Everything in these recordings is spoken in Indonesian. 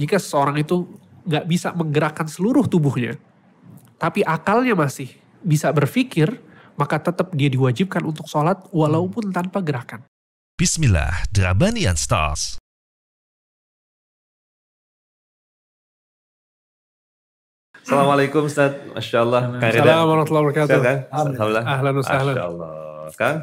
jika seseorang itu nggak bisa menggerakkan seluruh tubuhnya, tapi akalnya masih bisa berpikir, maka tetap dia diwajibkan untuk sholat walaupun tanpa gerakan. Bismillah, Drabanian Stars. Assalamualaikum Ustaz, Masya Allah. Assalamualaikum warahmatullahi wabarakatuh. Sehat kan? Alhamdulillah. Ahlan wa sahlan. Kang,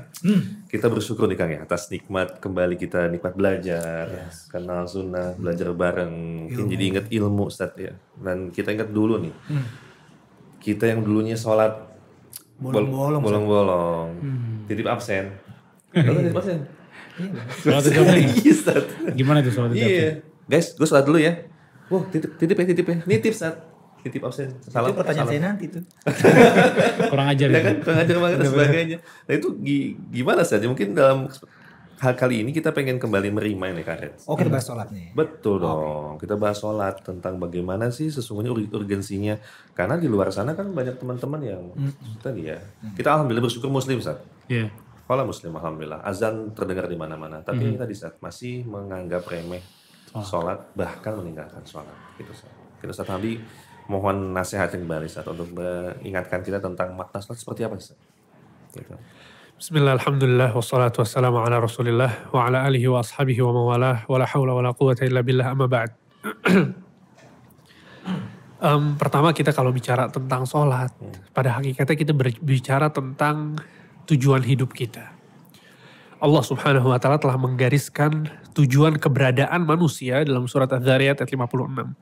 kita bersyukur nih Kang ya atas nikmat kembali kita nikmat belajar, kenal sunnah, belajar bareng. Mungkin jadi ingat ilmu Ustaz ya. Dan kita ingat dulu nih, kita yang dulunya sholat Bolong-bolong, bol- bolong-bolong, titip absen. Nggak titip absen? Sholat ijab nih. Iya Ustaz. Gimana tuh sholat? Iya. Guys, gue sholat dulu ya. Wah, titip, titip ya, titip ya. Nitip Ustaz. Titip absen. Salam. itu pertanyaan saya nanti tuh. Kurang ajar ya kan kurang ajar banget dan sebagainya. Nah itu gi- gimana saja mungkin dalam hal kali ini kita pengen kembali meremind nih Karet. Oke, bahas sholat nih. Betul dong. Kita bahas sholat tentang bagaimana sih sesungguhnya ur- urgensinya. Karena di luar sana kan banyak teman-teman yang tadi ya. Kita alhamdulillah bersyukur muslim saat. Iya. Kalau muslim alhamdulillah. Azan terdengar di mana-mana. Tapi tadi saat masih menganggap remeh sholat bahkan meninggalkan sholat. Gitu saat. Kita saat Nabi mohon nasihat yang kembali saat untuk mengingatkan kita tentang makna sholat seperti apa Ustaz. Gitu. Bismillah, alhamdulillah, wassalatu wassalamu ala rasulillah, wa ala alihi wa ashabihi wa mawalah, wa la hawla wa la quwata illa billah, amma ba'd. Em, pertama kita kalau bicara tentang sholat, pada hakikatnya kita berbicara tentang tujuan hidup kita. Allah subhanahu wa ta'ala telah menggariskan tujuan keberadaan manusia dalam surat Az-Zariyat ayat 56.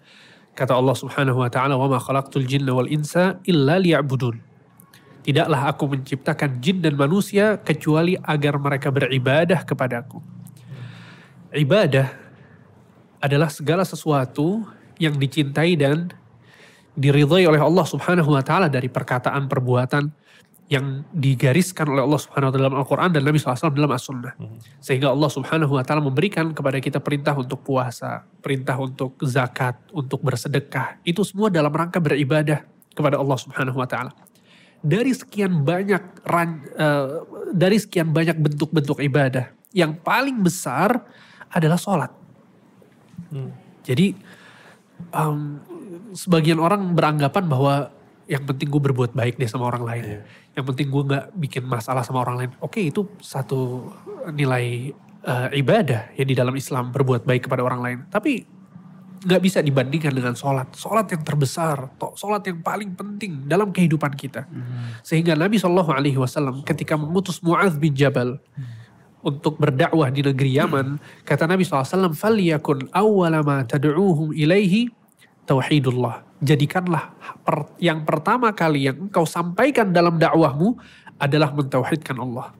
Kata Allah Subhanahu wa taala, "Wa ma khalaqtul jinna wal insa. Tidaklah aku menciptakan jin dan manusia kecuali agar mereka beribadah kepadaku. Ibadah adalah segala sesuatu yang dicintai dan diridhai oleh Allah Subhanahu wa taala dari perkataan, perbuatan, yang digariskan oleh Allah subhanahu wa ta'ala dalam Al-Quran dan Nabi SAW dalam As-Sunnah. Sehingga Allah subhanahu wa ta'ala memberikan kepada kita perintah untuk puasa, perintah untuk zakat, untuk bersedekah. Itu semua dalam rangka beribadah kepada Allah subhanahu wa ta'ala dari sekian banyak ran, eh, dari sekian banyak bentuk-bentuk ibadah yang paling besar adalah sholat. Jadi em, sebagian orang beranggapan bahwa yang penting gue berbuat baik deh sama orang lain. Yang penting gue nggak bikin masalah sama orang lain. Oke itu satu nilai eh, ibadah ya di dalam Islam berbuat baik kepada orang lain. Tapi nggak bisa dibandingkan dengan sholat. Sholat yang terbesar, sholat yang paling penting dalam kehidupan kita. Sehingga Nabi Shallallahu Alaihi Wasallam ketika mengutus Muadz bin Jabal untuk berdakwah di negeri Yaman, kata Nabi SAW, "Falyakun awwala ma tad'uuhum ilaihi tauhidullah." jadikanlah per, yang pertama kali yang engkau sampaikan dalam dakwahmu adalah mentauhidkan Allah.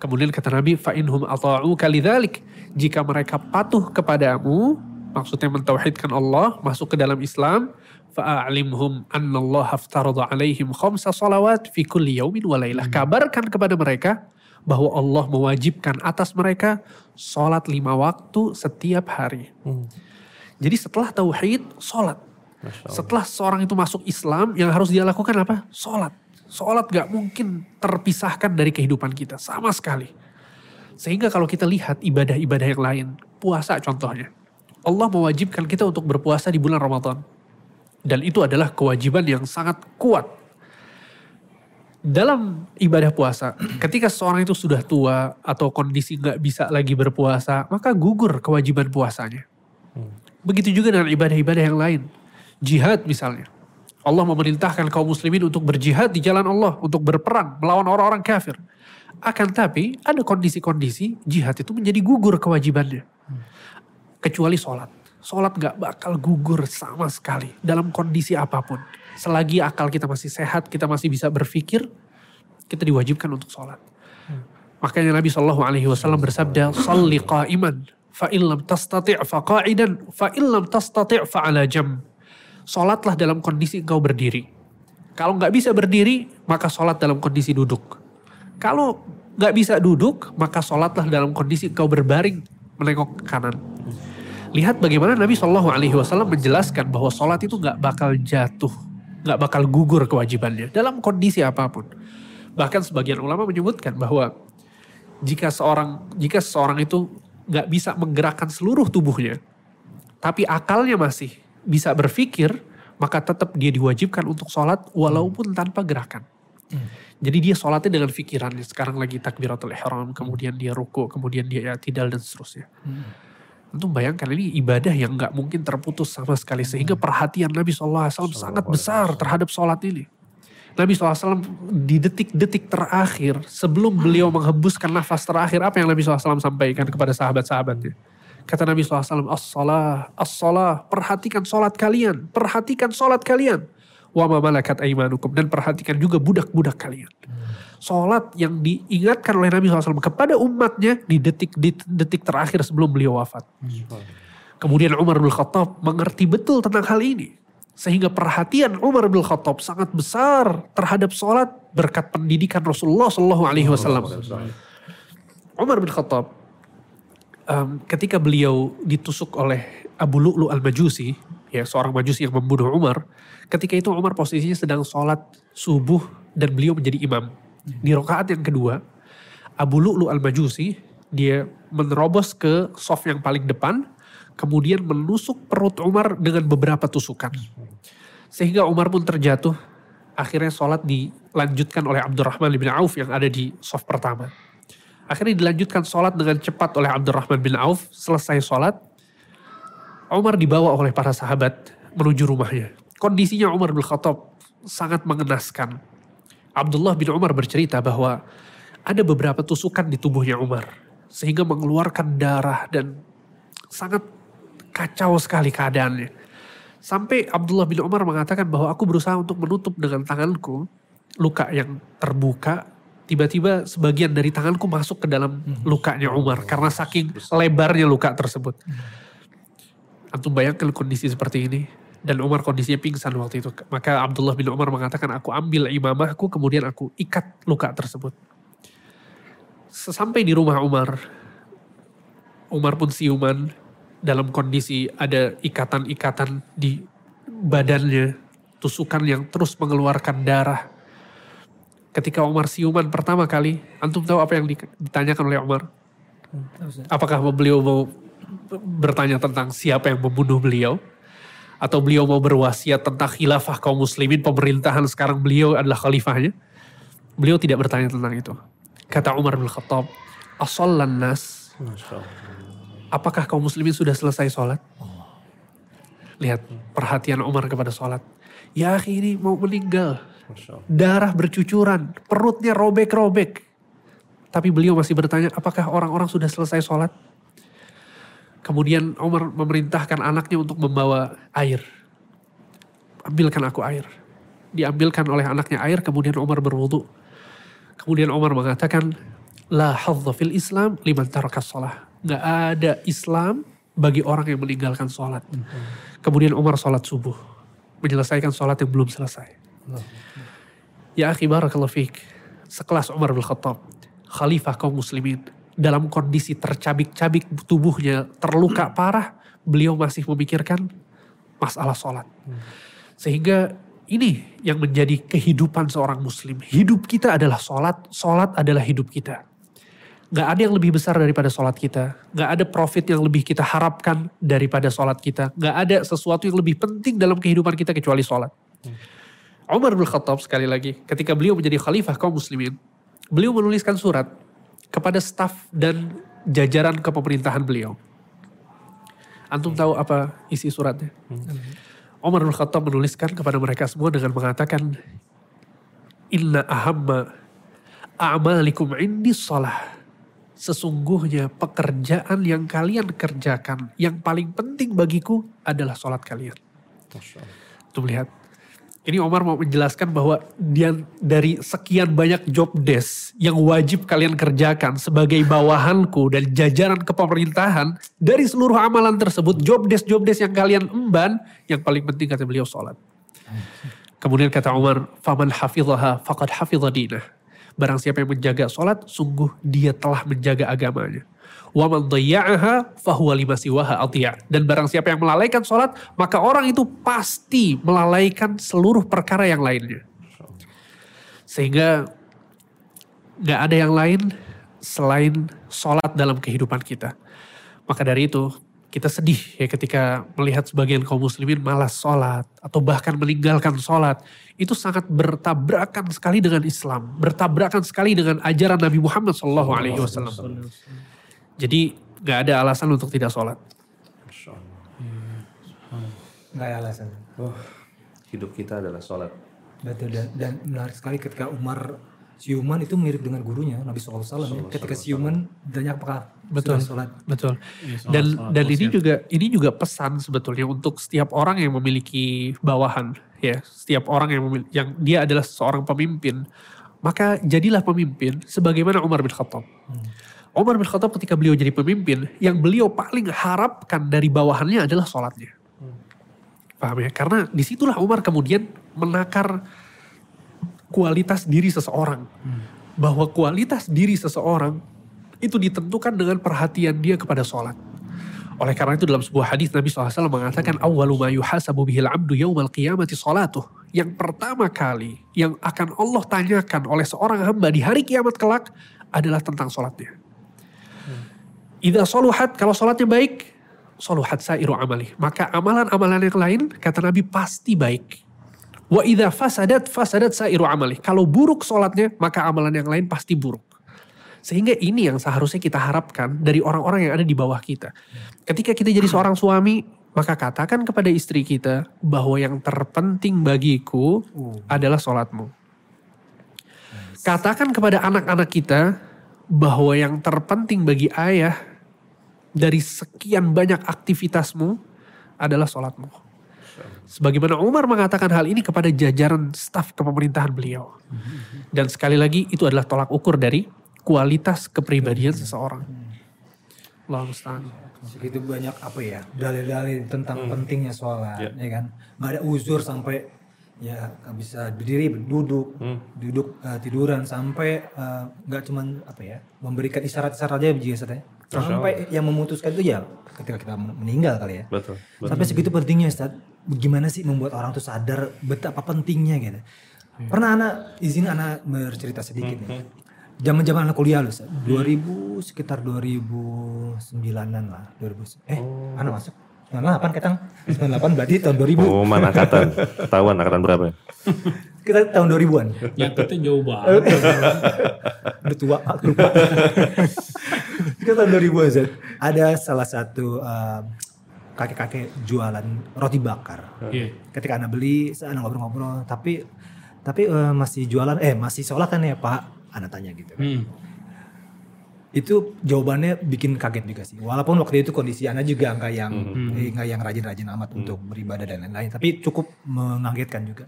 Kemudian kata Nabi, fa'inhum ata'u kalidhalik. Jika mereka patuh kepadamu, maksudnya mentauhidkan Allah, masuk ke dalam Islam, fa'alimhum annallaha aftarada alaihim khamsa salawat fi kulli yaumin walailah. Hmm. Kabarkan kepada mereka bahwa Allah mewajibkan atas mereka sholat lima waktu setiap hari. Hmm. Jadi setelah tauhid, sholat. Setelah seorang itu masuk Islam, yang harus dia lakukan apa? Sholat. Sholat gak mungkin terpisahkan dari kehidupan kita, sama sekali. Sehingga kalau kita lihat ibadah-ibadah yang lain, puasa contohnya. Allah mewajibkan kita untuk berpuasa di bulan Ramadan. Dan itu adalah kewajiban yang sangat kuat. Dalam ibadah puasa, ketika seseorang itu sudah tua atau kondisi nggak bisa lagi berpuasa, maka gugur kewajiban puasanya. Begitu juga dengan ibadah-ibadah yang lain. Jihad misalnya. Allah memerintahkan kaum muslimin untuk berjihad di jalan Allah, untuk berperang melawan orang-orang kafir. Akan tapi ada kondisi-kondisi jihad itu menjadi gugur kewajibannya. Kecuali sholat. Sholat gak bakal gugur sama sekali dalam kondisi apa pun. Selagi akal kita masih sehat, kita masih bisa berpikir, kita diwajibkan untuk sholat. Makanya Nabi Shallallahu Alaihi Wasallam bersabda, "Salli qa'iman, fa illam tastati' fa qa'idan, tastati' fa ala jam." Sholatlah dalam kondisi engkau berdiri. Kalau nggak bisa berdiri, maka sholat dalam kondisi duduk. Kalau nggak bisa duduk, maka sholatlah dalam kondisi engkau berbaring menengok ke kanan. Lihat bagaimana Nabi Shallallahu Alaihi Wasallam menjelaskan bahwa sholat itu nggak bakal jatuh, nggak bakal gugur kewajibannya dalam kondisi apa pun. Bahkan sebagian ulama menyebutkan bahwa jika seorang jika seseorang itu nggak bisa menggerakkan seluruh tubuhnya, tapi akalnya masih bisa berpikir, maka tetap dia diwajibkan untuk sholat walaupun tanpa gerakan. Jadi dia sholatnya dengan pikirannya. Sekarang lagi takbiratul ihram, kemudian dia ruku, kemudian dia i'tidal dan seterusnya. Tentu bayangkan ini ibadah yang nggak mungkin terputus sama sekali. Sehingga perhatian Nabi SAW sangat besar terhadap sholat ini. Nabi SAW di detik-detik terakhir sebelum beliau menghembuskan nafas terakhir apa yang Nabi SAW sampaikan kepada sahabat-sahabatnya. Kata Nabi SAW, as-salah, as-salah, perhatikan sholat kalian, perhatikan sholat kalian. Wa ma malakat aimanukum, dan perhatikan juga budak-budak kalian. Sholat yang diingatkan oleh Nabi SAW kepada umatnya di detik-detik terakhir sebelum beliau wafat. Kemudian Umar bin Khattab mengerti betul tentang hal ini. Sehingga perhatian Umar bin Khattab sangat besar terhadap sholat berkat pendidikan Rasulullah Shallallahu Alaihi Wasallam. Umar bin Khattab um, ketika beliau ditusuk oleh Abu Lu'lu al-Majusi, ya seorang Majusi yang membunuh Umar, ketika itu Umar posisinya sedang sholat subuh dan beliau menjadi imam. Di rokaat yang kedua, Abu Lu'lu al-Majusi, dia menerobos ke soft yang paling depan, kemudian menusuk perut Umar dengan beberapa tusukan. Sehingga Umar pun terjatuh, akhirnya sholat dilanjutkan oleh Abdurrahman bin Auf yang ada di soft pertama. Akhirnya dilanjutkan sholat dengan cepat oleh Abdurrahman bin Auf. Selesai sholat, Umar dibawa oleh para sahabat menuju rumahnya. Kondisinya Umar bin Khattab sangat mengenaskan. Abdullah bin Umar bercerita bahwa ada beberapa tusukan di tubuhnya Umar. Sehingga mengeluarkan darah dan sangat kacau sekali keadaannya. Sampai Abdullah bin Umar mengatakan bahwa aku berusaha untuk menutup dengan tanganku luka yang terbuka. Tiba-tiba sebagian dari tanganku masuk ke dalam lukanya Umar karena saking lebarnya luka tersebut. Antum bayangkan kondisi seperti ini. Dan Umar kondisinya pingsan waktu itu. Maka Abdullah bin Umar mengatakan aku ambil imamahku kemudian aku ikat luka tersebut. Sesampai di rumah Umar, Umar pun siuman dalam kondisi ada ikatan-ikatan di badannya, tusukan yang terus mengeluarkan darah. Ketika Umar siuman pertama kali, antum tahu apa yang ditanyakan oleh Umar? Apakah beliau mau bertanya tentang siapa yang membunuh beliau? Atau beliau mau berwasiat tentang khilafah kaum muslimin, pemerintahan sekarang beliau adalah khalifahnya? Beliau tidak bertanya tentang itu. Kata Umar bin Khattab, asallan nas, apakah kaum muslimin sudah selesai sholat? Lihat perhatian Umar kepada sholat. Ya ini mau meninggal. Darah bercucuran, perutnya robek-robek. Tapi beliau masih bertanya, apakah orang-orang sudah selesai sholat? Kemudian Umar memerintahkan anaknya untuk membawa air. Ambilkan aku air. Diambilkan oleh anaknya air, kemudian Umar berwudu. Kemudian Umar mengatakan, La hadza fil Islam liman taraka sholah. Gak ada Islam bagi orang yang meninggalkan sholat. Kemudian Umar sholat subuh. Menyelesaikan sholat yang belum selesai. Ya akhi barakallahu fiqh. Sekelas Umar bin Khattab. Khalifah kaum muslimin dalam kondisi tercabik-cabik tubuhnya, terluka parah, beliau masih memikirkan masalah sholat. Sehingga ini yang menjadi kehidupan seorang muslim. Hidup kita adalah sholat, sholat adalah hidup kita. Gak ada yang lebih besar daripada sholat kita. Gak ada profit yang lebih kita harapkan daripada sholat kita. Gak ada sesuatu yang lebih penting dalam kehidupan kita kecuali sholat. Umar bin Khattab sekali lagi, ketika beliau menjadi khalifah kaum muslimin, beliau menuliskan surat kepada staf dan jajaran kepemerintahan beliau. Antum tahu apa isi suratnya? Umar bin Khattab menuliskan kepada mereka semua dengan mengatakan, Inna ahamma a'malikum indi salah. Sesungguhnya pekerjaan yang kalian kerjakan, yang paling penting bagiku adalah sholat kalian. Tuh lihat, ini Omar mau menjelaskan bahwa dia dari sekian banyak job desk yang wajib kalian kerjakan sebagai bawahanku dan jajaran kepemerintahan dari seluruh amalan tersebut job desk job desk yang kalian emban yang paling penting kata beliau sholat. Kemudian kata Umar, faman hafidhaha faqad hafidha dinah. Barang siapa yang menjaga sholat, sungguh dia telah menjaga agamanya. Wa man fahuwa lima siwaha atiya. Dan barang siapa yang melalaikan sholat, maka orang itu pasti melalaikan seluruh perkara yang lainnya. Sehingga gak ada yang lain selain sholat dalam kehidupan kita. Maka dari itu, kita sedih ya ketika melihat sebagian kaum muslimin malas sholat atau bahkan meninggalkan sholat itu sangat bertabrakan sekali dengan Islam, bertabrakan sekali dengan ajaran Nabi Muhammad Wasallam. Jadi nggak ada alasan untuk tidak sholat. Nggak ada alasan. Oh, hidup kita adalah sholat. Betul dan, dan menarik sekali ketika Umar siuman itu mirip dengan gurunya Nabi SAW ya. Ketika siuman banyak apakah Betul. sholat? Betul. Iya, Dan dan ini juga ini juga pesan sebetulnya untuk setiap orang yang memiliki bawahan ya, setiap orang yang memil- yang dia adalah seorang pemimpin, maka jadilah pemimpin sebagaimana Umar bin Khattab. Umar bin Khattab ketika beliau jadi pemimpin, yang beliau paling harapkan dari bawahannya adalah sholatnya. Paham ya? Karena di situlah Umar kemudian menakar kualitas diri seseorang. Bahwa kualitas diri seseorang itu ditentukan dengan perhatian dia kepada sholat. Oleh karena itu dalam sebuah hadis Nabi SAW mengatakan awwalu ma yuhasabu bihil abdu yaumal qiyamati sholatuh. Yang pertama kali yang akan Allah tanyakan oleh seorang hamba di hari kiamat kelak adalah tentang sholatnya. Idza soluhat, kalau sholatnya baik, soluhat sairu amali. Maka amalan-amalan yang lain, kata Nabi, pasti baik. Wa idza fasadat, fasadat sairu amali. Kalau buruk sholatnya, maka amalan yang lain pasti buruk. Sehingga ini yang seharusnya kita harapkan dari orang-orang yang ada di bawah kita. Ketika kita jadi seorang suami, maka katakan kepada istri kita bahwa yang terpenting bagiku adalah sholatmu. Katakan kepada anak-anak kita bahwa yang terpenting bagi ayah dari sekian banyak aktivitasmu adalah sholatmu. Sebagaimana Umar mengatakan hal ini kepada jajaran staf kepemerintahan beliau. Dan sekali lagi itu adalah tolak ukur dari kualitas kepribadian seseorang. Allah. Segitu banyak apa ya dalil-dalil tentang pentingnya sholat, ya kan? Nggak ada uzur sampai ya nggak bisa berdiri, duduk, duduk eh, tiduran sampai eh, nggak cuman apa ya memberikan isyarat-isyarat aja biji ya. Sampai yang memutuskan itu ya ketika kita meninggal kali ya. Betul. Sampai segitu pentingnya Ustaz. Bagaimana sih membuat orang tuh sadar betapa pentingnya gitu. Pernah anak izin anak bercerita sedikit nih. Zaman-zaman anak kuliah loh, Ustaz. 2000 sekitar 2009-an lah, 2000. Eh, anak masuk 98 ketang. 98 berarti tahun 2000. Pengumuman angkatan. Ketahuan angkatan berapa? Kita tahun 2000-an. Yang kita jauh banget. Udah tua, aku lupa. Kita tahun 2000 Ustaz. Ada salah satu eh, kakek-kakek jualan roti bakar. Iya. ketika anak beli saya anak ngobrol-ngobrol tapi tapi eh, masih jualan eh masih sholat kan ya pak anak tanya gitu kan. Hmm. Itu jawabannya bikin kaget juga sih. Walaupun waktu itu kondisi anak juga nggak yang eh, nggak yang rajin-rajin amat untuk beribadah dan lain-lain tapi cukup mengagetkan juga.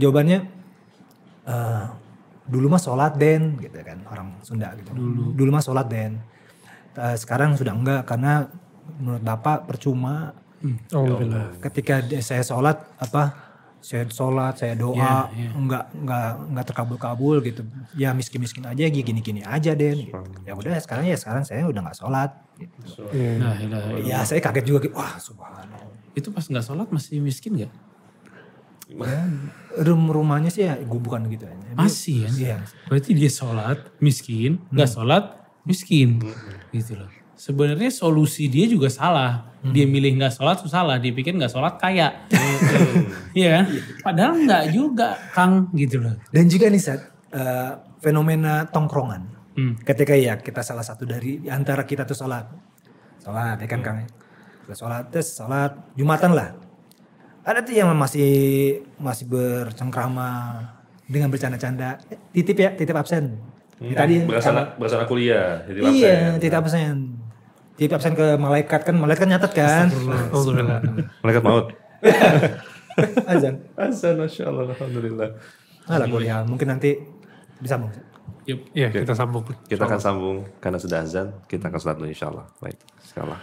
Jawabannya eh, dulu mah sholat den gitu kan orang Sunda gitu. Dulu, mah sholat den. Eh, sekarang sudah enggak karena menurut bapak percuma. Alhamdulillah. ketika di- saya sholat apa saya sholat saya doa nggak nggak nggak terkabul-kabul gitu ya miskin-miskin aja gini-gini aja den gitu. ya udah sekarang ya sekarang saya udah nggak sholat gitu. Nah, ilah, ilah. ya saya kaget juga gitu wah subhanallah Itu pas nggak sholat masih miskin gak? ya, rum rumahnya sih ya gue bukan gitu ya Masih kan? iya Berarti dia sholat miskin, nggak sholat miskin, gitu loh. Sebenarnya solusi dia juga salah. Dia milih nggak sholat tuh salah. Dia pikir nggak sholat kaya. Iya kan? Padahal nggak juga, Kang, gitu loh. dan juga nih saat fenomena tongkrongan Hmm. ketika ya kita salah satu dari di antara kita tuh sholat sholat ya kan kang Kita sholat tes sholat jumatan lah ada tuh yang masih masih bercengkrama dengan bercanda-canda Eh, titip ya titip absen Ini tadi Berasana, berasana kuliah. Jadi iya absen. titip absen titip absen ke malaikat kan malaikat nyatet kan. Malaikat maut. azan Azan, Masya Allah, Alhamdulillah. Alah kuliah mungkin nanti bisa bang Yup. Ya kita sambung. Kita akan sambung karena sudah azan, kita akan sholat dulu insya Allah. Baik, sekarang.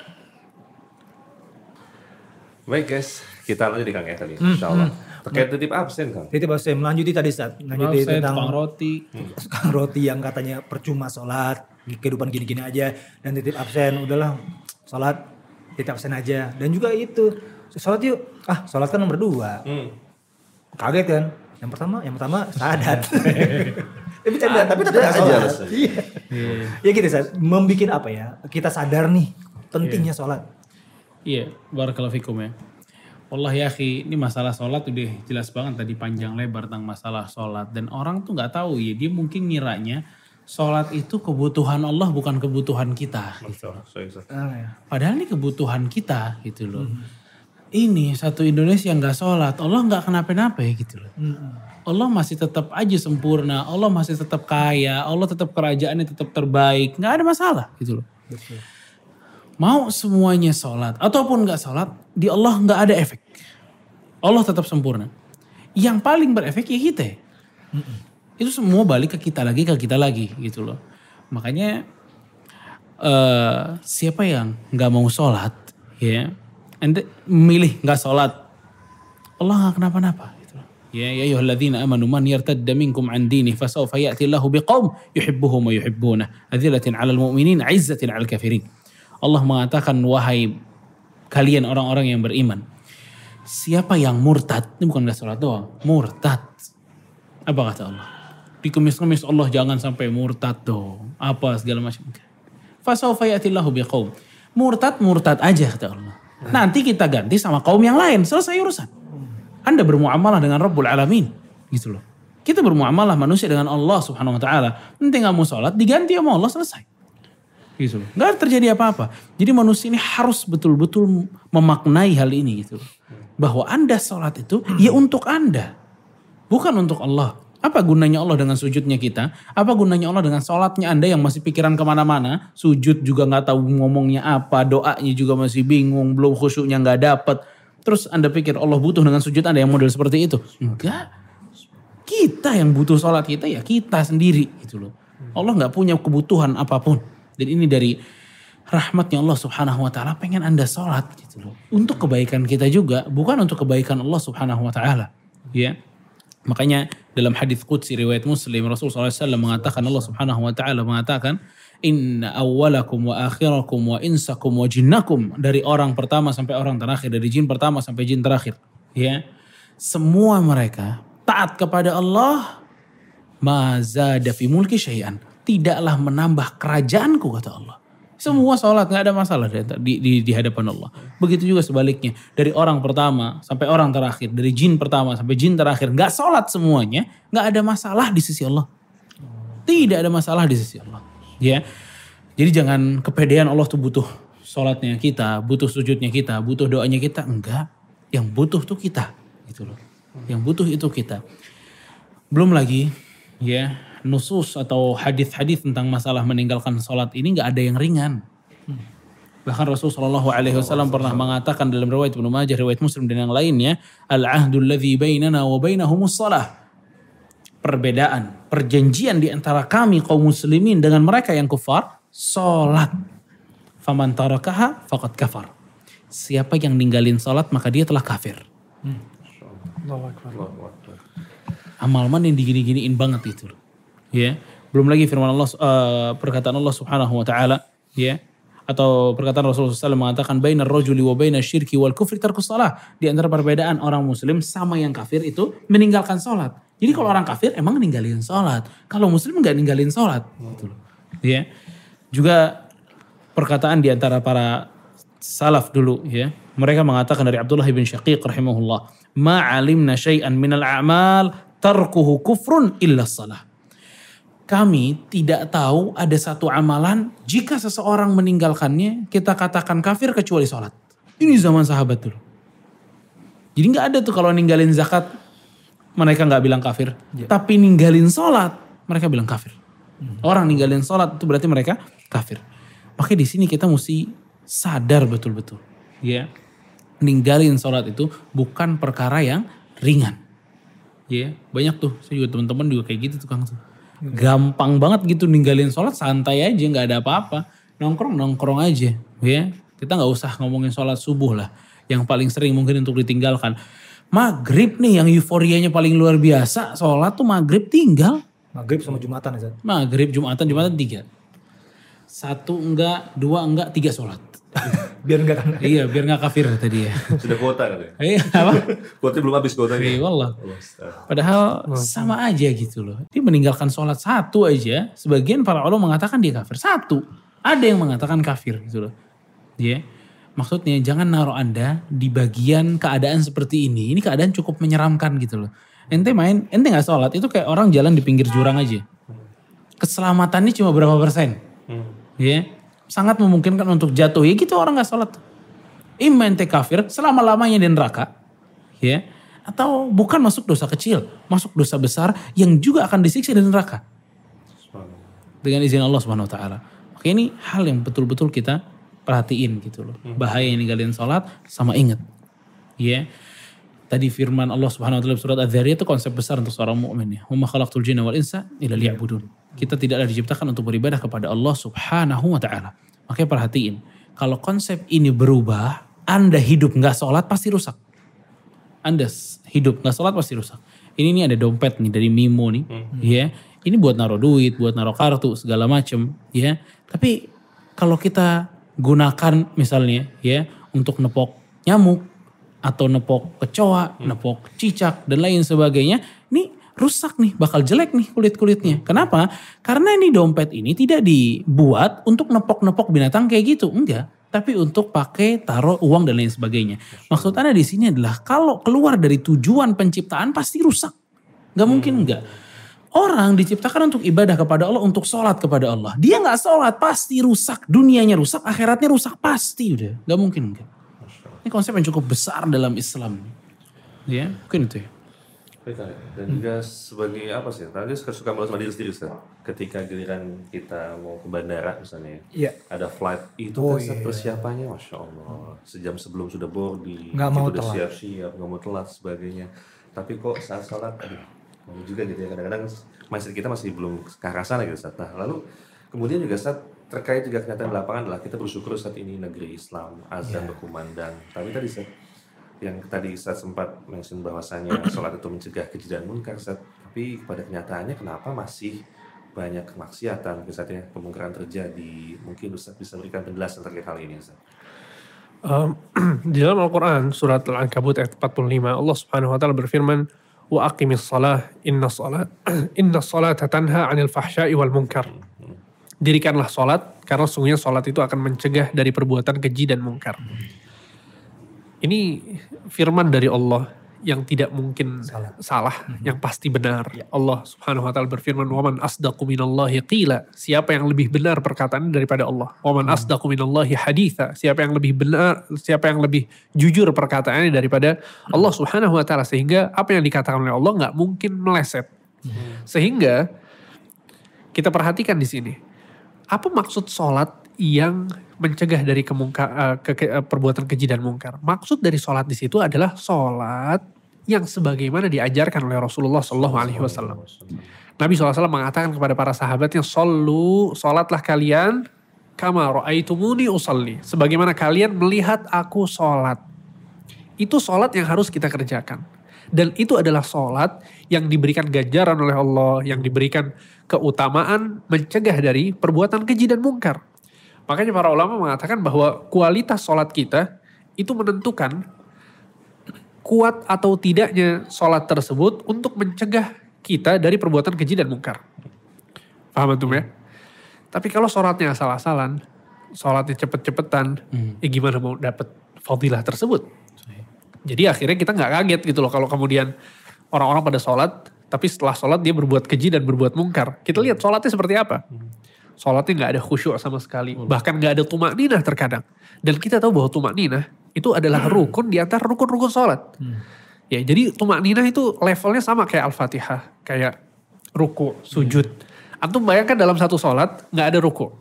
Baik guys, kita lanjut di Kang ya tadi, insya Allah. Terkait titip absen Kang. titip absen melanjuti tadi saat melanjuti Absen, tentang tukang roti. tukang roti yang katanya percuma sholat kehidupan gini-gini aja. Dan titip absen udahlah sholat titip absen aja. Dan juga itu sholat yuk. Ah sholat kan nomor dua. Kaget kan? Yang pertama yang pertama sadat tapi canda tapi tetap Ada aja alasannya. iya. Ya gitu saat membikin apa ya? Kita sadar nih pentingnya sholat. Iya, barakallahu fikum ya. Wallahi ya akhi, ini masalah sholat udah jelas banget tadi panjang lebar tentang masalah sholat. Dan orang tuh nggak tahu ya, dia mungkin ngiranya sholat itu kebutuhan Allah bukan kebutuhan kita. Gitu. Ah, ya. Padahal ini kebutuhan kita gitu loh. Ini satu Indonesia nggak sholat, Allah nggak kenapa-napa ya gitu loh. Allah masih tetap aja sempurna, Allah masih tetap kaya, Allah tetap kerajaannya tetap terbaik, nggak ada masalah gitu loh. Mau semuanya sholat ataupun nggak sholat, di Allah nggak ada efek. Allah tetap sempurna. Yang paling berefek ya kita. Itu semua balik ke kita lagi, ke kita lagi gitu loh. Makanya eh siapa yang nggak mau sholat, ya, anda milih nggak sholat, Allah nggak kenapa-napa. Gitu. loh. Ya, ya ayyuhalladzina amanu man yartadda minkum an dini fasawfa ya'ti Allahu biqaum yuhibbuhum wa yuhibbunah adzillatin 'alal mu'minin 'izzatin 'alal kafirin. Allah mengatakan wahai kalian orang-orang yang beriman. Siapa yang murtad, ini bukan gak sholat doang, murtad. Apa kata Allah? Dikemis-kemis Allah jangan sampai murtad dong. Apa segala macam. Fasawfa ya'tillahu biqaum. Murtad, murtad aja kata Allah. Nanti kita ganti sama kaum yang lain. Selesai urusan. Anda bermuamalah dengan Rabbul Alamin. Gitu loh. Kita bermuamalah manusia dengan Allah subhanahu wa ta'ala. Nanti nggak mau sholat, diganti sama Allah selesai. Gitu loh. Nggak terjadi apa-apa. Jadi manusia ini harus betul-betul memaknai hal ini gitu loh. Bahwa Anda sholat itu ya untuk Anda. Bukan untuk Allah. Apa gunanya Allah dengan sujudnya kita? Apa gunanya Allah dengan sholatnya Anda yang masih pikiran ke mana-mana? Sujud juga nggak tahu ngomongnya apa, doanya juga masih bingung, belum khusyuknya nggak dapet. Terus Anda pikir Allah butuh dengan sujud Anda yang model seperti itu? Enggak. Kita yang butuh sholat kita ya kita sendiri gitu loh. Allah nggak punya kebutuhan apa pun. Dan ini dari rahmatnya Allah subhanahu wa ta'ala pengen anda sholat gitu loh. Untuk kebaikan kita juga bukan untuk kebaikan Allah subhanahu wa ta'ala. Ya. Makanya dalam hadis qudsi riwayat Muslim Rasulullah SAW mengatakan Allah Subhanahu wa taala mengatakan inna awwalakum wa akhirakum wa insakum wa jinnakum. Dari orang pertama sampai orang terakhir dari jin pertama sampai jin terakhir. Ya. Semua mereka taat kepada Allah mazada fi mulki syai'an. Tidaklah menambah kerajaanku kata Allah semua sholat nggak ada masalah di, di, di, hadapan Allah. Begitu juga sebaliknya dari orang pertama sampai orang terakhir, dari jin pertama sampai jin terakhir nggak sholat semuanya, nggak ada masalah di sisi Allah. Tidak ada masalah di sisi Allah. Ya, jadi jangan kepedean Allah tuh butuh sholatnya kita, butuh sujudnya kita, butuh doanya kita. Enggak, yang butuh tuh kita, gitu loh. Yang butuh itu kita. Belum lagi, ya nusus atau hadis-hadis tentang masalah meninggalkan sholat ini nggak ada yang ringan. Bahkan Rasulullah Shallallahu Alaihi Wasallam pernah mengatakan dalam riwayat Ibnu Majah, riwayat Muslim dan yang lainnya, al ahdul ladzi bainana wa bainahumus salah. Perbedaan, perjanjian di antara kami kaum muslimin dengan mereka yang kufar, sholat. Faman tarakaha faqad kafar. Siapa yang ninggalin sholat maka dia telah kafir. Akbar. amal mana yang digini-giniin banget itu. Ya. Belum lagi firman Allah eh, perkataan Allah Subhanahu wa taala, ya. Atau perkataan Rasulullah SAW mengatakan bainar rajuli wa bainas syirki wal kufri tarkus salah. Di antara perbedaan orang muslim sama yang kafir itu meninggalkan sholat. Jadi kalau orang kafir emang ninggalin sholat. Kalau muslim nggak ninggalin sholat. Gitu loh. Ya. Juga perkataan di antara para salaf dulu ya. Mereka mengatakan dari Abdullah bin Syaqiq rahimahullah, "Ma 'alimna syai'an minal a'mal tarkuhu kufrun illa salah." Kami tidak tahu ada satu amalan jika seseorang meninggalkannya kita katakan kafir kecuali sholat. Ini zaman sahabat dulu. Jadi nggak ada tuh kalau ninggalin zakat mereka nggak bilang kafir, tapi ninggalin sholat mereka bilang kafir. Orang ninggalin sholat itu berarti mereka kafir. Makanya di sini kita mesti sadar betul-betul, ya ninggalin sholat itu bukan perkara yang ringan. Ya banyak tuh, saya juga teman-teman juga kayak gitu tukang tuh. Gampang banget gitu ninggalin sholat santai aja nggak ada apa-apa, nongkrong nongkrong aja, ya kita nggak usah ngomongin sholat subuh lah. Yang paling sering mungkin untuk ditinggalkan. Maghrib nih yang euforianya paling luar biasa, sholat tuh maghrib tinggal. Maghrib sama Jumatan ya. Zat. Maghrib, Jumatan, Jumatan tiga. Satu enggak, dua enggak, tiga sholat. Biar enggak kan. iya, biar enggak kafir tadi ya. Sudah kuota kan ya? Iya, apa? Kuota belum habis kuotanya. Iya, wallah. Allah. Padahal sama aja gitu loh. Dia meninggalkan sholat satu aja. Sebagian para ulama mengatakan dia kafir. Satu. Ada yang mengatakan kafir gitu loh. Ya. Maksudnya jangan naruh Anda di bagian keadaan seperti ini. Ini keadaan cukup menyeramkan gitu loh. Ente main, ente nggak sholat itu kayak orang jalan di pinggir jurang aja. Keselamatannya cuma berapa persen? Ya, sangat memungkinkan untuk jatuh. Ya gitu orang nggak sholat. Ima ente kafir selama-lamanya di neraka. Ya, atau bukan masuk dosa kecil, masuk dosa besar yang juga akan disiksa di neraka dengan izin Allah Subhanahu wa taala. Maka ini hal yang betul-betul kita perhatiin gitu loh. Bahaya ini kalian sholat sama ingat. Ya. Tadi firman Allah Subhanahu wa taala surat Az-Zariyat itu konsep besar untuk seorang mukmin ya. Wa ma khalaqtul jinna wal insa illa liya'budun. Kita tidaklah diciptakan untuk beribadah kepada Allah Subhanahu wa taala. Makanya perhatiin, kalau konsep ini berubah, Anda hidup nggak sholat pasti rusak. Anda hidup nggak sholat pasti rusak. Ini nih ada dompet nih dari Mimo nih, ya. Ini buat naruh duit, buat naruh kartu segala macem, ya. Tapi kalau kita gunakan misalnya, ya, untuk nepok nyamuk atau nepok kecoa, nepok cicak dan lain sebagainya, ini rusak nih, bakal jelek nih kulit-kulitnya. Kenapa? Karena ini dompet ini tidak dibuat untuk nepok-nepok binatang kayak gitu, enggak tapi untuk pakai taruh uang dan lain sebagainya. Maksud Anda di sini adalah kalau keluar dari tujuan penciptaan pasti rusak. Gak mungkin enggak. Orang diciptakan untuk ibadah kepada Allah, untuk sholat kepada Allah. Dia nggak sholat pasti rusak. Dunianya rusak, akhiratnya rusak pasti udah. Gak mungkin enggak. Ini konsep yang cukup besar dalam Islam. Ya, mungkin itu ya. Dan juga sebagai apa sih? Tadi suka suka malas sama diri sendiri Ustaz. Ketika giliran kita mau ke bandara misalnya, Iya. ada flight itu Oh, kan Ustaz, iya. persiapannya, masya Allah, sejam sebelum sudah boarding, Nggak kita mau udah telat. siap-siap, nggak mau telat sebagainya. Tapi kok saat sholat, aduh, mau juga gitu ya. Kadang-kadang mindset kita masih belum ke arah sana gitu Ustaz. Nah, lalu kemudian juga Ustaz terkait juga kenyataan di lapangan adalah kita bersyukur saat ini negeri Islam, azan berkumandang. Tapi tadi Ustaz, yang tadi Ustaz sempat mention bahwasanya sholat itu mencegah keji dan munkar Ustaz. Tapi pada kenyataannya kenapa masih banyak kemaksiatan Ustaz ya, kemungkaran terjadi. Mungkin Ustaz bisa berikan penjelasan terkait hal ini Ustaz. Um, di dalam Al-Quran surat Al-Ankabut ayat 45 Allah subhanahu wa ta'ala berfirman wa aqimis salah inna salat inna salata tanha anil fahsyai wal munkar dirikanlah salat karena sungguhnya salat itu akan mencegah dari perbuatan keji dan mungkar ini firman dari Allah yang tidak mungkin salah, yang pasti benar. Allah Subhanahu wa taala berfirman, "Waman asdaqu minallahi qila." Siapa yang lebih benar perkataannya daripada Allah? "Waman asdaqu minallahi haditha." Siapa yang lebih benar, siapa yang lebih jujur perkataannya daripada Allah Subhanahu wa taala sehingga apa yang dikatakan oleh Allah nggak mungkin meleset. Sehingga kita perhatikan di sini. Apa maksud sholat yang mencegah dari kemungkar, eh, ke, ke- eh, perbuatan keji dan mungkar? Maksud dari sholat di situ adalah sholat yang sebagaimana diajarkan oleh Rasulullah Shallallahu Alaihi Wasallam. Nabi SAW mengatakan kepada para sahabatnya, Solu, sholatlah kalian, kama ro'aitumuni usalli. Sebagaimana kalian melihat aku sholat. Itu sholat yang harus kita kerjakan. Dan itu adalah sholat yang diberikan ganjaran oleh Allah, yang diberikan keutamaan mencegah dari perbuatan keji dan mungkar. Makanya para ulama mengatakan bahwa kualitas sholat kita itu menentukan kuat atau tidaknya sholat tersebut untuk mencegah kita dari perbuatan keji dan mungkar. Paham antum ya? Tapi kalau sholatnya asal-asalan, sholatnya cepet-cepetan, ya gimana mau dapat fadilah tersebut? Jadi akhirnya kita nggak kaget gitu loh kalau kemudian orang-orang pada sholat, tapi setelah sholat dia berbuat keji dan berbuat mungkar. Kita lihat sholatnya seperti apa. Sholatnya nggak ada khusyuk sama sekali. Bahkan nggak ada tumak ninah terkadang. Dan kita tahu bahwa tumak ninah itu adalah rukun di antara rukun-rukun sholat. Ya jadi tumak ninah itu levelnya sama kayak Al-Fatihah. Kayak ruku, sujud. Antum bayangkan dalam satu sholat nggak ada ruku.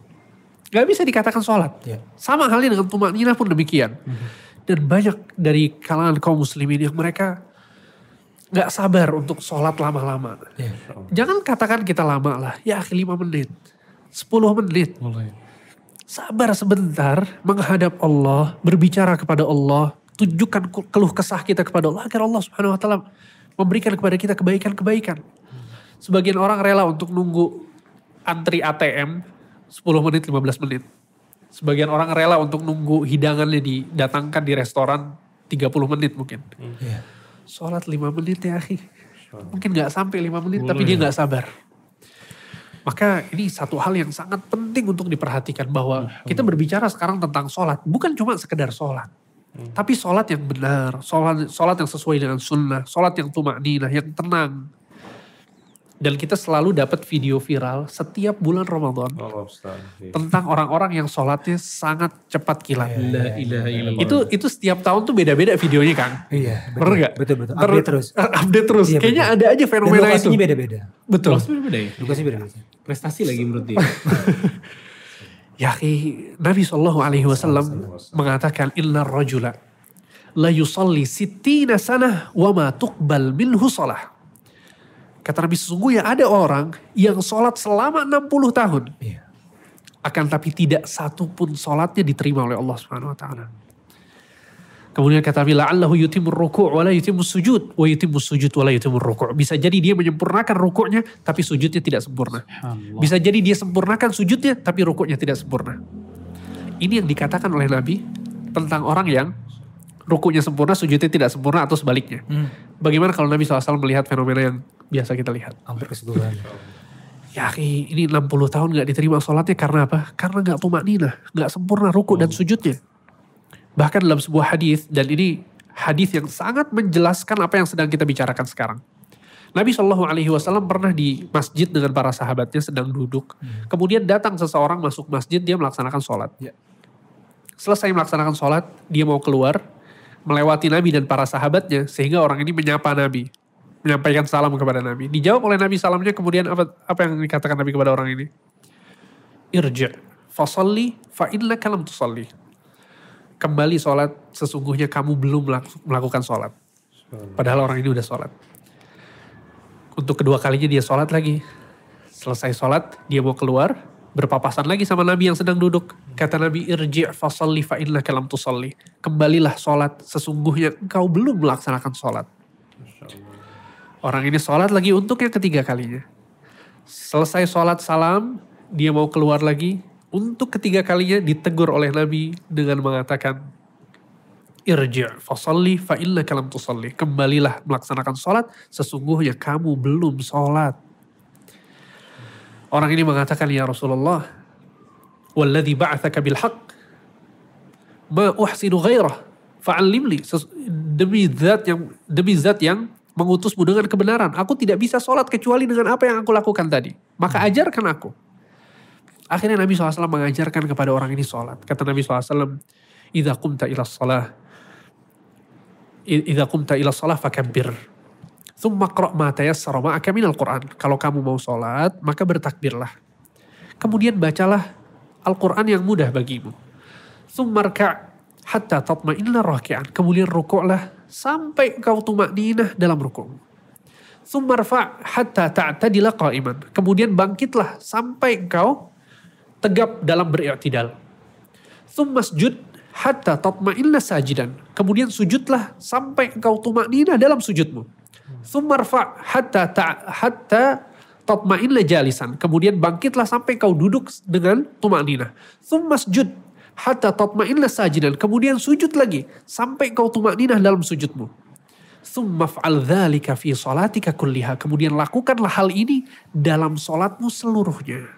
Nggak bisa dikatakan sholat. Ya. Sama halnya dengan tumak ninah pun demikian. Dan banyak dari kalangan kaum muslimin yang mereka nggak sabar untuk sholat lama-lama. Ya. Jangan katakan kita lama lah. Ya 5 menit. 10 menit. Sabar sebentar menghadap Allah. Berbicara kepada Allah. Tunjukkan keluh kesah kita kepada Allah. Agar Allah subhanahu wa ta'ala memberikan kepada kita kebaikan-kebaikan. Sebagian orang rela untuk nunggu antri ATM 10 menit, 15 menit. Sebagian orang rela untuk nunggu hidangannya didatangkan di restoran 30 menit mungkin. Ya. Sholat 5 menit ya akhi. Mungkin gak sampai 5 menit tapi dia gak sabar. Maka ini satu hal yang sangat penting untuk diperhatikan bahwa kita berbicara sekarang tentang sholat. Bukan cuma sekedar sholat. Tapi sholat yang benar, sholat, sholat yang sesuai dengan sunnah, sholat yang tumakninah, yang tenang. Dan kita selalu dapat video viral setiap bulan Ramadan Oh, tentang orang-orang yang sholatnya sangat cepat kilat. La ilaha illallah. Itu itu setiap tahun tuh beda-beda videonya Kang. Iya, Bener gak? Betul, betul. Update terus. update terus. Iya, Kayaknya betul. ada aja Dan fenomena itu. lokasinya beda-beda. Betul. Lokasi beda ya? Lokasinya beda-beda. Prestasi lagi menurut dia. Ya Nabi Shallallahu Alaihi Wasallam mengatakan Inna rajula la yusalli sittina sanah wa ma tuqbal minhu salah. Kata Nabi sesungguhnya ada orang yang sholat selama 60 tahun. Iya. Akan tapi tidak satu pun sholatnya diterima oleh Allah Subhanahu Wa Taala. Kemudian kata Nabi, la'allahu yutimur ruku' wa la yutimur sujud, wa yutimur sujud wa la yutimur ruku' Bisa jadi dia menyempurnakan rukuknya, tapi sujudnya tidak sempurna. Bisa jadi dia sempurnakan sujudnya, tapi rukuknya tidak sempurna. Ini yang dikatakan oleh Nabi tentang orang yang rukuknya sempurna, sujudnya tidak sempurna atau sebaliknya. Bagaimana kalau Nabi SAW melihat fenomena yang biasa kita lihat? Hampir keseluruhan. Ya ini 60 tahun gak diterima sholatnya karena apa? Karena gak tumak nina, gak sempurna rukuk dan sujudnya. Bahkan dalam sebuah hadis dan ini hadis yang sangat menjelaskan apa yang sedang kita bicarakan sekarang. Nabi Shallallahu Alaihi Wasallam pernah di masjid dengan para sahabatnya sedang duduk. Kemudian datang seseorang masuk masjid dia melaksanakan sholat. Ya. Selesai melaksanakan sholat, dia mau keluar melewati Nabi dan para sahabatnya sehingga orang ini menyapa Nabi, menyampaikan salam kepada Nabi. Dijawab oleh Nabi salamnya kemudian apa apa yang dikatakan Nabi kepada orang ini? Irja fasalli fa innaka lam tusalli. Kembali sholat sesungguhnya kamu belum melak- melakukan sholat. Padahal orang ini udah sholat. Untuk kedua kalinya dia sholat lagi. Selesai sholat, dia mau keluar, berpapasan lagi sama Nabi yang sedang duduk. Kata Nabi, irji' fasalli fa innaka lam tusalli. Kembalilah sholat, sesungguhnya engkau belum melaksanakan sholat. Orang ini sholat lagi untuk yang ketiga kalinya. Selesai sholat salam, dia mau keluar lagi. Untuk ketiga kalinya ditegur oleh Nabi dengan mengatakan, Irji' fasalli fa innaka lam tusalli. Kembalilah melaksanakan sholat, sesungguhnya kamu belum sholat. Orang ini mengatakan, Ya Rasulullah, Walladhi ba'athaka bilhaq, ma uhsinu ghairah, fa'allim li. Ses- Demi zat yang demi zat yang mengutusmu dengan kebenaran. Aku tidak bisa sholat kecuali dengan apa yang aku lakukan tadi. Maka ajarkan aku. Akhirnya Nabi SAW mengajarkan kepada orang ini sholat. Kata Nabi SAW, Idza kumta ila sholah, Idza kumta ila sholah fakabbir. Thumma qra' ma tayassara ma'aka minal Qur'an. Kalau kamu mau sholat, maka bertakbirlah. Kemudian bacalah Al-Quran yang mudah bagimu. Thumma hatta tatma'inna raki'an. Kemudian rukuklah sampai kau tumak ninah dalam rukuk. Thumma rfa' hatta ta'tadila qa'iman. Kemudian bangkitlah sampai engkau tegap dalam beri'tidal. Thumma sujud hatta tatma'inna sajidan. Kemudian sujudlah sampai engkau tumak ninah dalam sujudmu. Thumma rfa' hatta ta' hatta tatma'inna jalisan. Kemudian bangkitlah sampai kau duduk dengan tumak ninah. Thumma sujud hatta tatma'inna sajidan. Kemudian sujud lagi sampai kau tumak ninah dalam sujudmu. Thumma fa'al dhalika fi salatika kulliha. Kemudian lakukanlah hal ini dalam solatmu seluruhnya.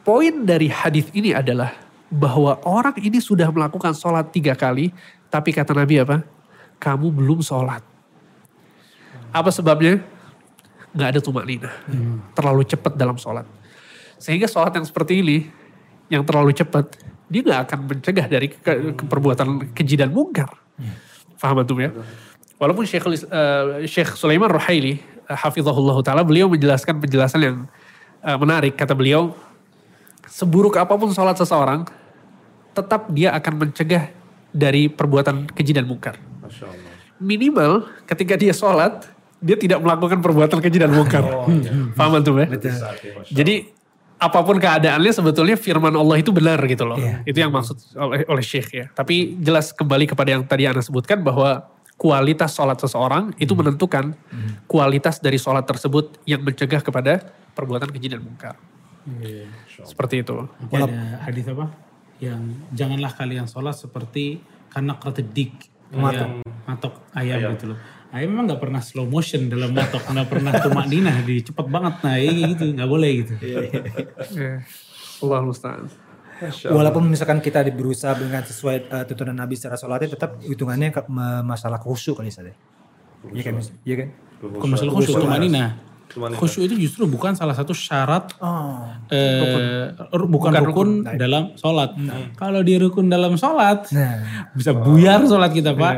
Poin dari hadis ini adalah bahwa orang ini sudah melakukan sholat tiga kali, tapi kata Nabi apa? Kamu belum sholat. Apa sebabnya? Gak ada tumak nina. Terlalu cepat dalam sholat. Sehingga sholat yang seperti ini, yang terlalu cepat, dia gak akan mencegah dari ke- ke- perbuatan keji dan mungkar. Faham antum ya? Walaupun Syekh, eh, Syekh Sulaiman Ruhaili, uh, hafizahullah ta'ala, beliau menjelaskan penjelasan yang eh, menarik. Kata beliau, seburuk apa pun sholat seseorang, tetap dia akan mencegah dari perbuatan keji dan mungkar. Minimal ketika dia sholat, dia tidak melakukan perbuatan keji dan mungkar. Paham antum ya? Jadi apa pun keadaannya sebetulnya firman Allah itu benar gitu loh. Iya. Itu yang maksud oleh, oleh Syekh ya. Tapi jelas kembali kepada yang tadi Anda sebutkan bahwa kualitas sholat seseorang itu menentukan kualitas dari sholat tersebut yang mencegah kepada perbuatan keji dan mungkar. Seperti itu. Nanti ada hadis apa? Yang janganlah kalian sholat seperti karena dik. Matok. Ayam, matok ayam, gitu loh. Ayo memang nggak pernah slow motion dalam motok, nggak pernah tumak ninah di cepet banget. Nah ini gitu, nggak boleh gitu. Ya. Allah musta'an. Walaupun misalkan kita berusaha dengan sesuai eh, tuntunan Nabi secara sholatnya tetap hitungannya ke- me- masalah khusyuk kali saja. Iya kan? Iya kan? Bukan masalah khusyuk, tumak ninah. Tumanina. Khusyuk itu justru bukan salah satu syarat Oh. eh, ru- bukan, rukun, dalam sholat. Kalau dia rukun dalam sholat, Nah, bisa buyar sholat kita pak.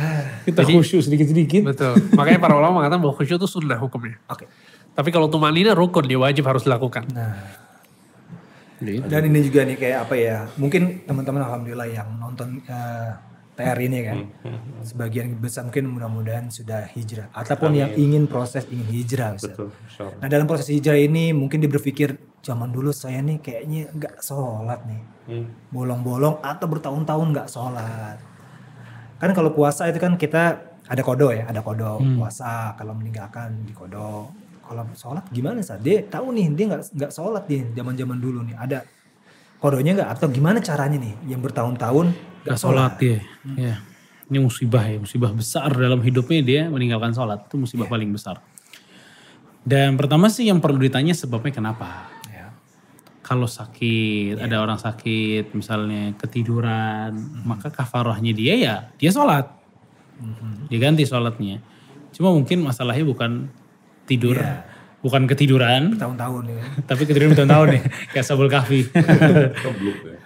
Kita khusyuk sedikit-sedikit. Betul. Makanya para ulama mengatakan bahwa khusyuk itu sunnah hukumnya. oke. Tapi kalau tumanina rukun, dia wajib harus dilakukan. Nah. Dan ini juga nih kayak apa ya? Mungkin teman-teman alhamdulillah yang nonton eh, TR ini kan, sebagian besar mungkin mudah-mudahan sudah hijrah, ataupun yang ingin proses ingin hijrah. Ustaz. Betul, Allah. Nah dalam proses hijrah ini mungkin dia berpikir zaman dulu saya nih kayaknya nggak sholat nih, Hmm. bolong-bolong atau bertahun-tahun nggak sholat. Kan kalau puasa itu kan kita ada kodo ya, ada kodo puasa kalau meninggalkan di kodo. Kalau sholat gimana sih? Dia tahu nih dia nggak nggak sholat nih zaman-zaman dulu nih ada kodonya nggak atau gimana caranya nih yang bertahun-tahun nggak Gak sholat sholat. ya. ya. Ini musibah ya, musibah besar dalam hidupnya dia meninggalkan sholat. Itu musibah paling besar. Dan pertama sih yang perlu ditanya sebabnya kenapa. Ya. Kalau sakit, ada orang sakit misalnya ketiduran, maka kafarahnya dia ya dia sholat. Dia ganti sholatnya. Cuma mungkin masalahnya bukan tidur, Iya. bukan ketiduran, Bertahun-tahun ya. tapi ketiduran bertahun-tahun nih, kayak sabul kahfi. Kebluk ya.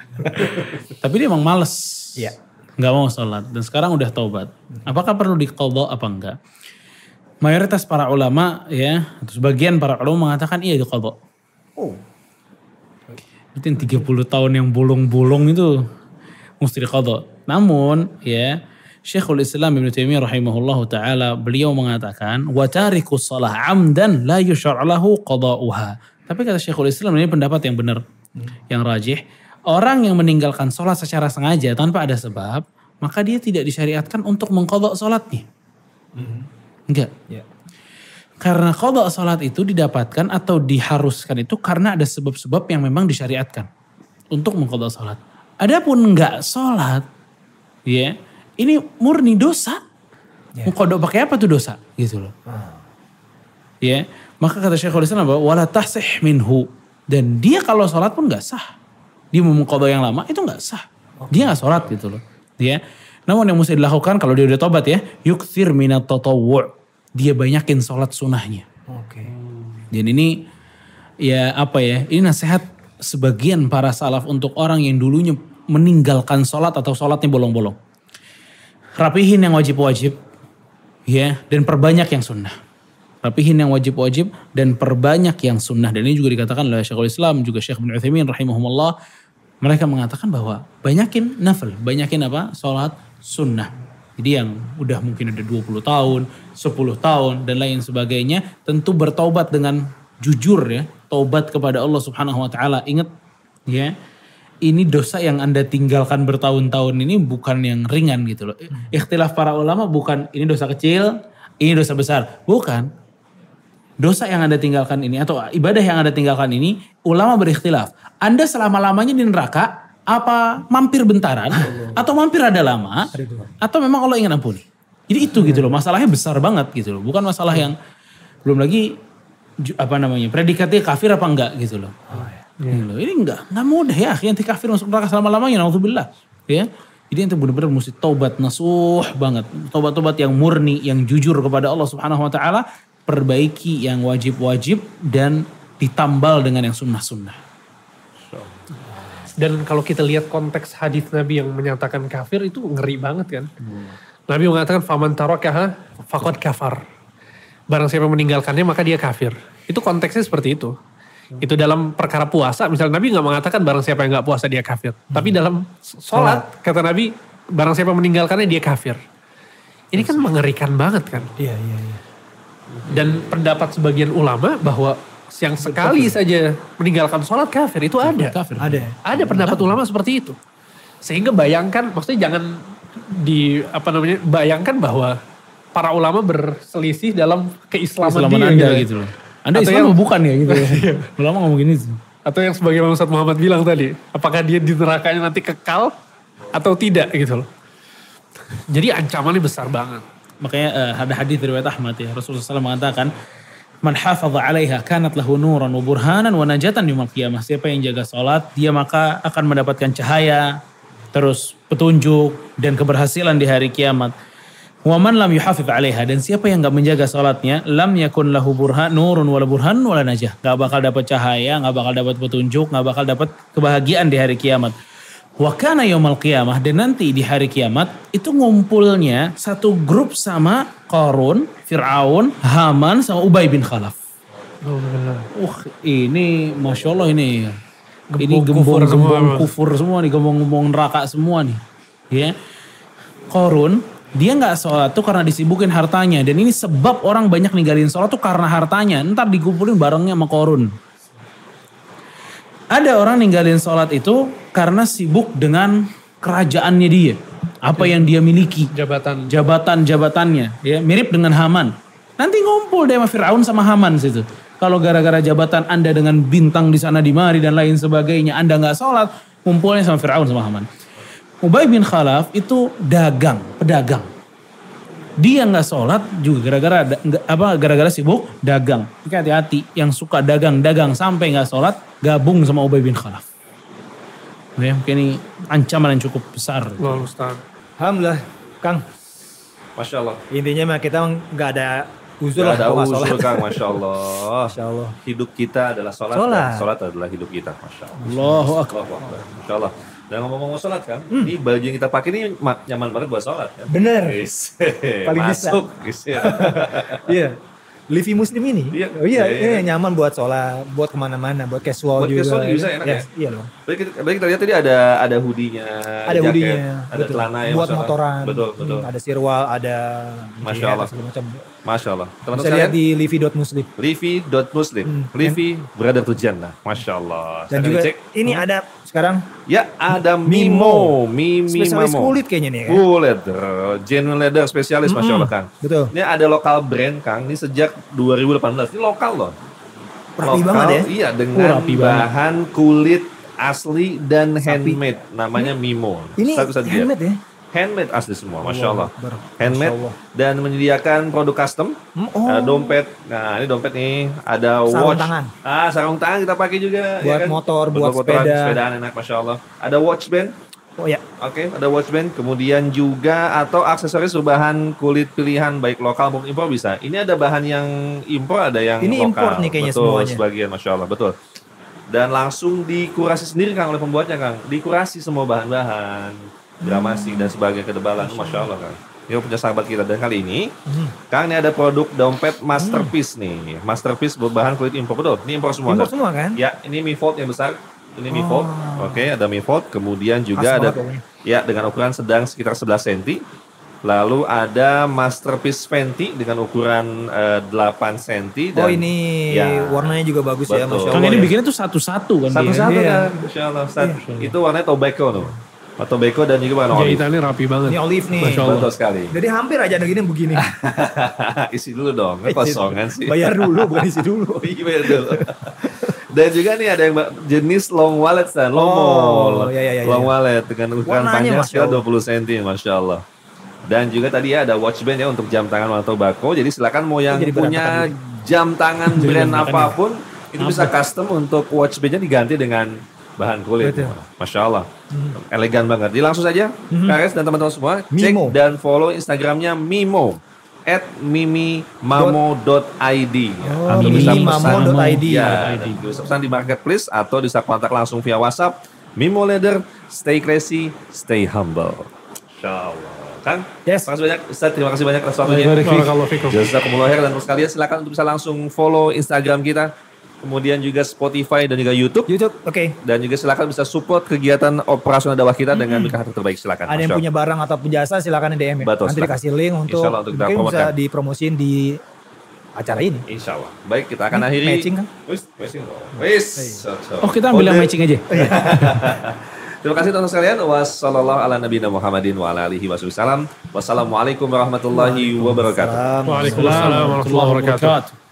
Tapi dia emang males. Iya. Nggak mau sholat. Dan sekarang udah taubat. Apakah perlu diqadha apa enggak? Mayoritas para ulama ya, atau sebagian para ulama mengatakan iya diqadha. Oh, Itu yang 30 tahun yang bolong-bolong itu mesti diqadha. Namun ya, Syekhul Islam Ibn Taimiyah rahimahullah taala beliau mengatakan wa tariku shalah amdan la yusyar' lahu qada'uha. Tapi kata Syekhul Islam ini pendapat yang benar, yang rajih. Orang yang meninggalkan sholat secara sengaja tanpa ada sebab, maka dia tidak disyariatkan untuk mengkodok sholatnya. Enggak. ya. Karena kodok sholat itu didapatkan atau diharuskan itu karena ada sebab-sebab yang memang disyariatkan untuk mengkodok sholat. Adapun enggak sholat, ya ini murni dosa. Mengkodok pakai apa tuh dosa? Gitu loh. Ya, maka kata Syekhul Islam bahwa wala tahsih minhu dan dia kalau sholat pun nggak sah. Dia mau mengkodok yang lama itu nggak sah. Dia nggak sholat gitu loh. Ya. Namun yang mesti dilakukan kalau dia udah tobat ya, yukthir minat tatawwu'. Dia banyakin sholat sunnahnya. Oke. Dan ini ya apa ya, ini nasihat sebagian para salaf untuk orang yang dulunya meninggalkan sholat atau sholatnya bolong-bolong. Rapihin yang wajib-wajib, ya, dan perbanyak yang sunnah. Rapihin yang wajib-wajib dan perbanyak yang sunnah. Dan ini juga dikatakan oleh Syekhul Islam, juga Syekh bin Uthaymin rahimahumullah. Mereka mengatakan bahwa banyakin nafil, banyakin apa? Sholat sunnah. Jadi yang udah mungkin ada 20 tahun, 10 tahun dan lain sebagainya tentu bertaubat dengan jujur ya, taubat kepada Allah Subhanahu wa taala. Ingat ya, ini dosa yang Anda tinggalkan bertahun-tahun ini bukan yang ringan gitu loh. Ikhtilaf para ulama bukan ini dosa kecil, ini dosa besar. Bukan. Dosa yang Anda tinggalkan ini atau ibadah yang Anda tinggalkan ini ulama berikhtilaf. Anda selama-lamanya di neraka apa mampir bentaran atau mampir ada lama atau memang Allah ingin ampuni. Jadi itu gitu loh, masalahnya besar banget gitu loh. Bukan masalah yang belum lagi apa namanya predikatnya kafir apa enggak gitu loh. Gitu loh. Ini enggak, enggak mudah ya. Yang kafir masuk neraka selama-lamanya, naudzubillah. Ya. Jadi itu benar-benar mesti taubat nasuh banget. Taubat-taubat yang murni, yang jujur kepada Allah Subhanahu wa taala, perbaiki yang wajib-wajib dan ditambal dengan yang sunnah-sunnah. Dan kalau kita lihat konteks hadis Nabi yang menyatakan kafir itu ngeri banget kan. Nabi mengatakan faman tarakaha faqad kafar. Barang siapa meninggalkannya maka dia kafir. Itu konteksnya seperti itu. Itu dalam perkara puasa, misalnya Nabi nggak mengatakan barang siapa yang nggak puasa dia kafir. Tapi dalam sholat, kata Nabi, barang siapa meninggalkannya dia kafir. Ini kan mengerikan banget kan. Iya, iya, iya. Dan pendapat sebagian ulama bahwa yang sekali saja meninggalkan sholat kafir itu ada. Kafir. Ada. Ada pendapat ulama seperti itu. Sehingga bayangkan, maksudnya jangan di apa namanya, bayangkan bahwa para ulama berselisih dalam keislaman Islaman dia Anda gitu. gitu loh. Anda Atau Islam yang- bukan ya gitu ya. Ulama ngomong gini sih. Atau yang sebagaimana Ustaz Muhammad bilang tadi, apakah dia di nerakanya nanti kekal atau tidak gitu loh. Jadi ancamannya besar banget. makanya eh, ada hadis riwayat Ahmad ya Rasulullah SAW mengatakan man hafadha 'alaiha kanat lahu nuran wa burhanan wa najatan yaumil qiyamah. Siapa yang jaga salat, dia maka akan mendapatkan cahaya, terus petunjuk dan keberhasilan di hari kiamat. Wa man lam yuhafidh 'alaiha dan siapa yang nggak menjaga salatnya, lam yakun lahu burhan nurun wala burhan wala najah. Nggak bakal dapat cahaya, nggak bakal dapat petunjuk, nggak bakal dapat kebahagiaan di hari kiamat. Wa kana yaumal qiyamah dan nanti di hari kiamat itu ngumpulnya satu grup sama Qarun, Fir'aun, Haman sama Ubay bin Khalaf. Uh, ini Masya Allah ini. ini Gembong kufur gembong-gembong kufur semua nih, gembong-gembong neraka semua nih. Ya. Korun, dia nggak sholat tuh karena disibukin hartanya. Dan ini sebab orang banyak ninggalin sholat tuh karena hartanya. Ntar dikumpulin barengnya sama korun. Ada orang ninggalin sholat itu karena sibuk dengan kerajaannya dia. Apa yang dia miliki Jabatan. jabatan-jabatannya ya mirip dengan Haman. Nanti ngumpul deh sama Firaun sama Haman situ. Kalau gara-gara jabatan Anda dengan bintang di sana di mari dan lain sebagainya Anda nggak sholat, kumpulnya sama Firaun sama Haman. Ubay bin Khalaf itu dagang, pedagang. Dia nggak sholat juga gara-gara apa gara-gara sibuk dagang. Oke hati-hati yang suka dagang dagang sampai nggak sholat gabung sama Ubay bin Khalaf. Ya, mungkin ini ancaman yang cukup besar. Allah Ustaz. Alhamdulillah, Kang. Masya Allah. Intinya mah kita nggak ada uzur Gak lah ada sholat. Kang, Masya Allah. Masya Allah. Hidup kita adalah sholat, Sholat. sholat adalah hidup kita. Masya Allah. Allahu Akbar. Allahu Akbar. Masya Allah. Dan ngomong-ngomong sholat kan, ini baju yang kita pakai ini ma- nyaman banget buat sholat kan. Bener. Yes. Paling bisa. Masuk. Yes, ya. Iya. Livi Muslim ini, Iya. oh iya, Iya, ini nyaman buat sholat, buat ke mana-mana, buat casual Buat juga. casual juga bisa, enak ya? Iya loh. Berarti kita, berarti kita lihat tadi ada ada hoodie-nya, Ada jaket, hoodie-nya, ada betul. celana ya. buat motoran. Betul, betul. Hmm, ada sirwal, ada Masya Allah. segala macam. Masya Allah. Teman-teman Bisa lihat di livi.muslim. Livi.muslim. Hmm. Livi brother to Jannah. Masya Allah. Dan Silahkan juga dicek. ini ada sekarang Ya, ada Mimo. Mimo. Mimi spesialis Mamo. kulit kayaknya nih. Kan? Full leather. Genuine leather spesialis Masya Allah Kang. Betul. Ini ada lokal brand Kang. Ini sejak 2018. Ini lokal loh. Rapi lokal, banget ya. Iya, Oh, dengan rapi banget. bahan kulit asli dan handmade. Namanya Mimo. Ini Satu-satu dia. handmade ya. Handmade asli semua, Masya Allah. Handmade Masya Allah. dan menyediakan produk custom. Hmm, oh. Ada dompet. Nah, ini dompet nih. Ada Sarung watch. tangan. Ah, sarung tangan kita pakai juga. ya Buat motor, buat motoran, sepeda. Sepedaan enak, Masya Allah. Ada watch band. Oh ya, Oke, ada watch band. Kemudian juga atau aksesoris berbahan kulit pilihan baik lokal maupun impor bisa. Ini ada bahan yang impor, ada yang Ini lokal. impor nih kayaknya betul, semuanya. sebagian, masya Allah, betul. Dan langsung dikurasi sendiri kang oleh pembuatnya kang. Dikurasi semua bahan-bahan, gramasi dan sebagainya ketebalan, masya Allah kang. Ini punya sahabat kita dan kali ini, Hmm. kang ini ada produk dompet masterpiece nih, masterpiece berbahan kulit impor betul. Ini impor semua. impor Kang? semua kan? Ya, ini Mi Fold yang besar. Ini Mi Fold. Oke, ada Mi Fold. Kemudian juga ada banget pokoknya. ya dengan ukuran sedang sekitar 11 cm. Lalu ada Masterpiece Fenty dengan ukuran eh, 8 cm dan oh ini Ya. warnanya juga bagus ya, Betul. masya Kang Allah. ini ya. bikinnya tuh satu-satu kan dia. satu-satu Iya. kan. Masya Allah, Ustaz. Itu warnanya tobacco tuh. Oh, Tobacco dan juga warna olive. Jahitannya rapi banget. Ini olive nih. Masya Allah. Betul sekali. Jadi hampir aja ada gini begini. Isi dulu dong, kan kosongan sih. Bayar dulu, bukan isi dulu. Iya, bayar dulu. Dan juga nih ada yang jenis long wallet dan long Oh, mall. iya, iya, iya, long iya. wallet dengan ukuran panjang sekitar Allah. 20 cm, masya Allah. Dan juga tadi ya ada watch band ya untuk jam tangan atau tobacco. Jadi silakan mau yang jadi punya jam tangan brand tangan apa pun itu bisa custom untuk watch bandnya diganti dengan bahan kulit. Betul. Masya Allah. Elegan banget. Jadi langsung saja, Kares dan teman-teman semua, cek Mimo. dan follow Instagramnya Mimo at mimimamo.id ya. Oh, Atau bisa mimimamo.id. Ya, dan bisa pesan di marketplace atau bisa kontak langsung via WhatsApp. Mimo Leather, stay classy, stay humble. Insya Allah. Kang, Yes. terima kasih banyak. Ustaz, terima kasih banyak atas waktunya. Jazakumullah khair dan sekalian silakan untuk bisa langsung follow Instagram kita. Kemudian juga Spotify dan juga YouTube. YouTube, oke. Dan juga silakan bisa support kegiatan operasional dakwah kita dengan berikan harga terbaik silakan. Ada yang punya barang atau jasa silakan DM ya. Betul, Nanti silakan. dikasih link untuk, Insya Allah untuk mungkin bisa dipromosin di acara ini. Insya Allah. Baik, kita akan Ini akhiri. matching kan? Wis, matching. Wis. Oh kita ambil yang matching aja. Terima kasih teman-teman sekalian. Wassalamualaikum ala nabiyina Muhammadin wa ala alihi wasallam. Wassalamualaikum warahmatullahi wabarakatuh. Salam. Waalaikumsalam warahmatullahi wabarakatuh.